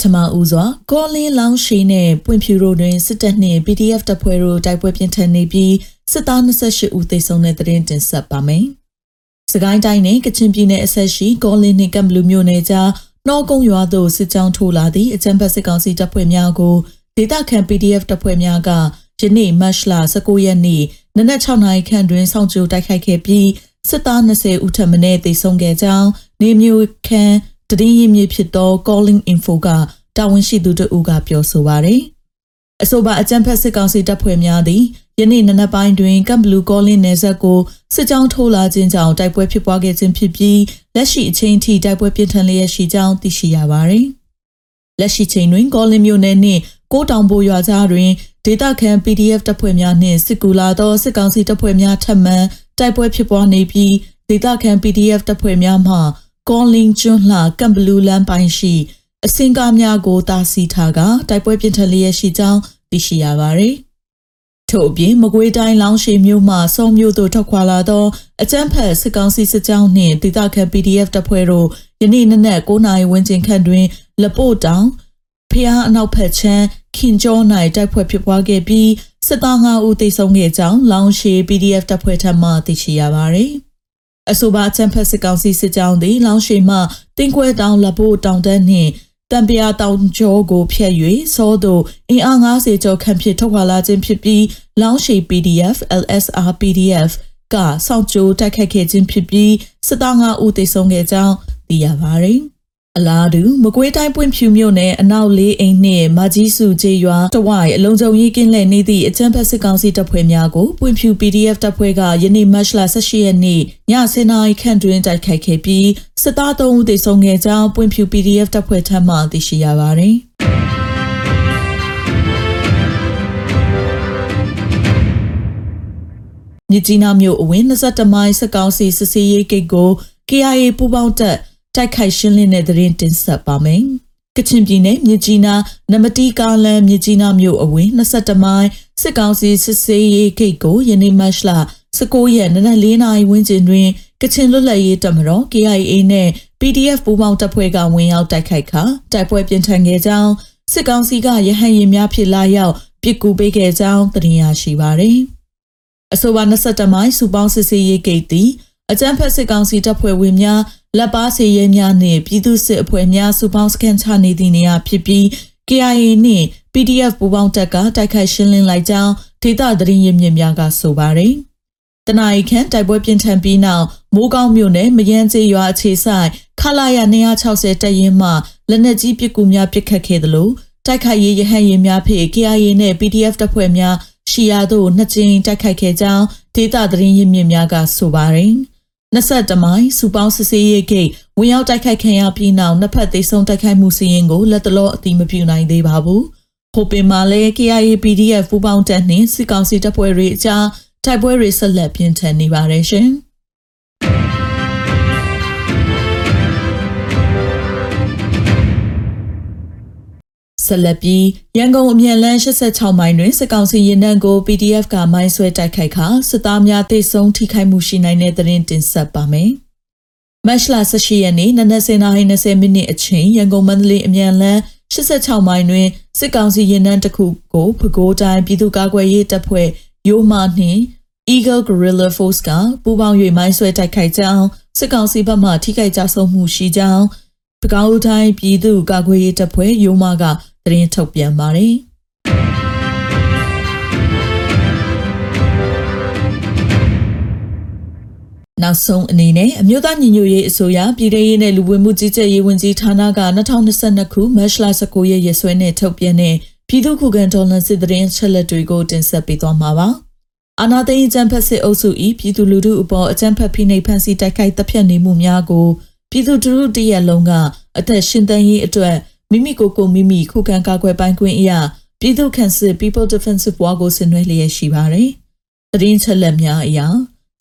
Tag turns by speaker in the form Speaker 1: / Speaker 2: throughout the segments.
Speaker 1: ထမဦးစွာကောလင်းလောင်းရှိနဲ့ပွင့်ဖြူတို့တွင်စစ်တပ်နှင့် PDF တပ်ဖွဲ့တို့တိုက်ပွဲပြင်းထန်နေပြီးစစ်သား28ဦးသေဆုံးတဲ့သတင်းတင်ဆက်ပါမယ်။စကိုင်းတိုင်းနဲ့ကချင်ပြည်နယ်အဆက်ရှိကောလင်းနှင့်ကမ်ဘလူမြို့နယ်ကြားနှောကုန်းရွာသို့စစ်ကြောင်းထိုးလာသည့်အကြမ်းဖက်စစ်ကောင်စီတပ်ဖွဲ့များကိုဒေသခံ PDF တပ်ဖွဲ့များကယနေ့မတ်လ19ရက်နေ့နနက်6နာရီခန့်တွင်စောင့်ကြိုတိုက်ခိုက်ခဲ့ပြီးစစ်သား20ဦးထပ်မံသေဆုံးခဲ့ကြောင်းနေမျိုးခန့် တည်င်းရင်းမြစ်ဖြစ်သော calling info ကတာဝန်ရှိသူတို့ကပြောဆိုပါရယ်အဆိုပါအကြံဖက်စစ်ကောင်စီတပ်ဖွဲ့များသည်ယနေ့နနက်ပိုင်းတွင်ကမ်ဘလူးကောလင်းနယ်စပ်ကိုစစ်ကြောင်းထိုးလာခြင်းကြောင့်တိုက်ပွဲဖြစ်ပွားခဲ့ခြင်းဖြစ်ပြီးလက်ရှိအချိန်ထိတိုက်ပွဲပြင်းထန်လျက်ရှိကြောင်းသိရှိရပါသည်။လက်ရှိချိန်တွင်ကောလင်းမြို့နယ်နှင့်ကိုတောင်ပိုရွာကြားတွင်ဒေသခံ PDF တပ်ဖွဲ့များနှင့်စစ်ကူလာသောစစ်ကောင်စီတပ်ဖွဲ့များထပ်မံတိုက်ပွဲဖြစ်ပွားနေပြီးဒေသခံ PDF တပ်ဖွဲ့များမှ ကောလင်းကျွန်းလှကမ်ဘလူးလမ်းပိုင်းရှိအစင်ကားများကိုတာစီထားကတိုက်ပွဲပြင်းထန်လျက်ရှိကြောင်းသိရှိရပါသည်။ထို့အပြင်မကွေးတိုင်းလောင်းရှိမြို့မှစောမြို့သို့ထွက်ခွာလာသောအကြမ်းဖက်စစ်ကောင်စီစစ်ကြောင်းနှင့်ဒေသခံ PDF တပ်ဖွဲ့တို့ယနေ့နနက်9နာရီဝန်းကျင်ခန့်တွင်လပို့တောင်ဖျားအနောက်ဘက်ချမ်းခင်ကျော်၌တိုက်ပွဲဖြစ်ပွားခဲ့ပြီးစစ်သား5ဦးသေဆုံးခဲ့ကြောင်းလောင်းရှိ PDF တပ်ဖွဲ့ထံမှသိရှိရပါသည် အဆိုပါချမ်ဖက်စစ်ကောင်စီစစ်ကြောင်းသည်လောင်းရှိမှတင်းခွဲတောင်လပို့တောင်တန်းနှင့်တံပြာတောင်ကျော်ကိုဖျက်၍စောသို့အင်အား90ကျော်ခန့်ဖြင့်ထုတ်ခွာလာခြင်းဖြစ်ပြီးလောင်းရှိ PDF LSR PDF ကစောင့်ကြိုတိုက်ခတ်ခဲ့ခြင်းဖြစ်ပြီးစစ်သား9ဦးသေဆုံးခဲ့ကြောင်းသိရပါတယ်။ အလားတူမကွေးတိုင်းပွင့်ဖြူမြို့နယ်အနောက်လေးအိမ်နှင့်မကြီးစုကျေးရွာတဝိုင်အလုံးစုံရေးကင်းလှည့်နေသည့်အကြမ်းဖက်စစ်ကောင်စီတပ်ဖွဲ့များကိုပွင့်ဖြူ PDF တပ်ဖွဲ့ကယနေ့မတ်လ18ရက်နေ့ည10:00နာရီခန့်တွင်တိုက်ခိုက်ခဲ့ပြီးစစ်သား3ဦးသေဆုံးခဲ့ကြောင်းပွင့်ဖြူ PDF တပ်ဖွဲ့ထံမှသိရှိရပါသည်။မြစ်ကြီးနားမြို့အဝင်း22မိုင်စကောင်းစီစစ်စေးရေးဂိတ်ကို KIA ပူးပေါင်းတပ် တိုက်ခိုက်ရှင်းလင်းတဲ့သတင်းတင်ဆက်ပါမယ်။ကချင်ပြည်နယ်မြစ်ကြီးနားနမတီကားလန်မြစ်ကြီးနားမြို့အဝင်း22မိုင်စစ်ကောင်စီစစ်စေးရေးဂိတ်ကိုယနေ့မတ်လ19ရက်နနက်4နာရီဝန်းကျင်တွင်ကချင်လွတ်လပ်ရေးတပ်မတော် KIA နဲ့ PDF ပူးပေါင်းတပ်ဖွဲ့ကဝင်ရောက်တိုက်ခိုက်ခါတိုက်ပွဲပြင်းထန်ခဲ့ကြောင်းစစ်ကောင်စီကရဟန်ရင်များဖြစ်လာရောက်ပစ်ကူပေးခဲ့ကြောင်းသိရရှိပါသည်။အဆိုပါ22မိုင်စူပေါင်းစစ်စေးရေးဂိတ်သည် အကြမ်းဖက်စစ်ကောင်စီတပ်ဖွဲ့ဝင်များလက်ပါစီရဲများနှင့်ပြည်သူစစ်အဖွဲ့များစူပေါင်းစကန်ချနေသည့်နေရာဖြစ်ပြီး KIA နှင့် PDF ပူးပေါင်းတပ်ကတိုက်ခိုက်ရှင်းလင်းလိုက်ကြောင်းဒေသသတင်းရင်းမြစ်များကဆိုပါတယ်။တနအီခန့်တိုက်ပွဲပြင်းထန်ပြီးနောက်မိုးကောင်းမြို့နယ်မယန်းကျေးရွာအခြေဆိုင်ခလာရ260တပ်ရင်းမှလက်နက်ကြီးပစ်ကူများပစ်ခတ်ခဲ့သလိုတိုက်ခိုက်ရေးရဟန်ရင်များဖြင့် KIA နှင့် PDF တပ်ဖွဲ့များရှီယာတို့နှစ်ကြိမ်တိုက်ခိုက်ခဲ့ကြောင်းဒေသသတင်းရင်းမြစ်များကဆိုပါတယ်။ 22မိုင်စူပေါင်းစစ်စေးရေးဂိတ်ဝင်ရောက်တိုက်ခိုက်ခံရပြီးနောက်နှစ်ဖက်သိဆုံးတိုက်ခိုက်မှုစီရင်ကိုလက်တလောအတိမပြုနိုင်သေးပါဘူး။ဟိုပင်မှာလည်း KIA PDF ပူးပေါင်းတပ်နှင့်စစ်ကောင်စီတပ်ဖွဲ့တွေအကြားတိုက်ပွဲတွေဆက်လက်ပြင်းထန်နေပါတယ်ရှင်။ ဆက်လက်ပြီးရန်ကုန်အမြန်လန်း86မိုင်တွင်စစ်ကောင်စီရင်နှံကို PDF ကမိုင်းဆွဲတိုက်ခိုက်ခါစစ်သားများတိတ်ဆုံးထိခိုက်မှုရှိနိုင်တဲ့သတင်းတင်ဆက်ပါမယ်။မတ်လ18ရက်နေ့နနက်9:20မိနစ်အချိန်ရန်ကုန်မန္တလေးအမြန်လန်း86မိုင်တွင်စစ်ကောင်စီရင်နှံတစ်ခုကိုဖကိုးတိုင်းပြည်သူ့ကာကွယ်ရေးတပ်ဖွဲ့ရိုးမာနှင့် Eagle Guerrilla Force ကပူးပေါင်း၍မိုင်းဆွဲတိုက်ခိုက်ကြောင်းစစ်ကောင်စီဘက်မှထိခိုက်ကြဆုံးမှုရှိကြောင်းပကောက်တိုင်းပြည်သူ့ကာကွယ်ရေးတပ်ဖွဲ့ရိုးမာက သတင်းထုတ်ပြန်ပါတယ်။နောက်ဆုံးအနေနဲ့အမျိုးသားညီညွတ်ရေးအစိုးရပြည်ထရေးနဲ့လူဝင်မှုကြီးကြပ်ရေးဝန်ကြီးဌာနက2022ခုမတ်လ19ရက်ရက်စွဲနဲ့ထုတ်ပြန်တဲ့ပြည်သူ့ခုခံတော်လှန်စစ်တရင်ချက်လက်တွေကိုတင်ဆက်ပေးသွားမှာပါ။အာနာသိန်းအကြံဖက်စစ်အုပ်စု၏ပြည်သူလူထုအပေါ်အကြံဖက်ဖိနှိပ်ဖန်ဆီးတိုက်ခိုက်တပ်ဖြတ်နေမှုများကိုပြည်သူတို့တရက်လုံးကအသက်ရှင်သန်ရေးအတွက် မိမိကိုယ်ကိုမိမိခုခံကာကွယ်ပိုင်ခွင့်အရာပြည်သူ့ခန့်စစ် People Defensive War ကိုဆင်နွှဲလျက်ရှိပါတယ်သတင်းချက်လက်များအရ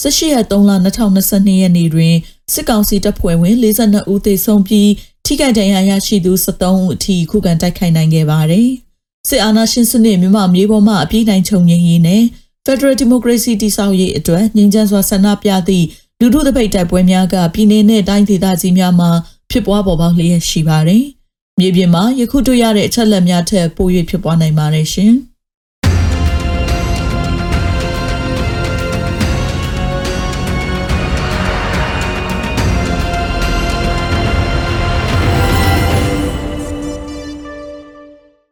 Speaker 1: 18ရက်3လ2022ရက်နေ့တွင်စစ်ကောင်စီတပ်ဖွဲ့ဝင်42ဦးသေဆုံးပြီးထိခိုက်ဒဏ်ရာရရှိသူ73ဦးအထိခုခံတိုက်ခိုက်နိုင်ခဲ့ပါတယ်။စစ်အာဏာရှင်စနစ်မြန်မာမြေပေါ်မှအပြည့်တိုင်းချုပ်ငြိမ်းရေးနဲ့ Federal Democracy တည်ဆောက်ရေးအတွက်ငြိမ်းချမ်းစွာဆန္ဒပြသည့်လူထုတပိတ်တိုက်ပွဲများကပြည်내နဲ့တိုင်းဒေသကြီးများမှာဖြစ်ပွားပေါ်ပေါက်လျက်ရှိပါတယ်။ မြေပြင်မှာယခုတွေ့ရတဲ့အချက်လက်များထက်ပို၍ဖြစ်ပွားနိုင်ပါတယ်ရှင်။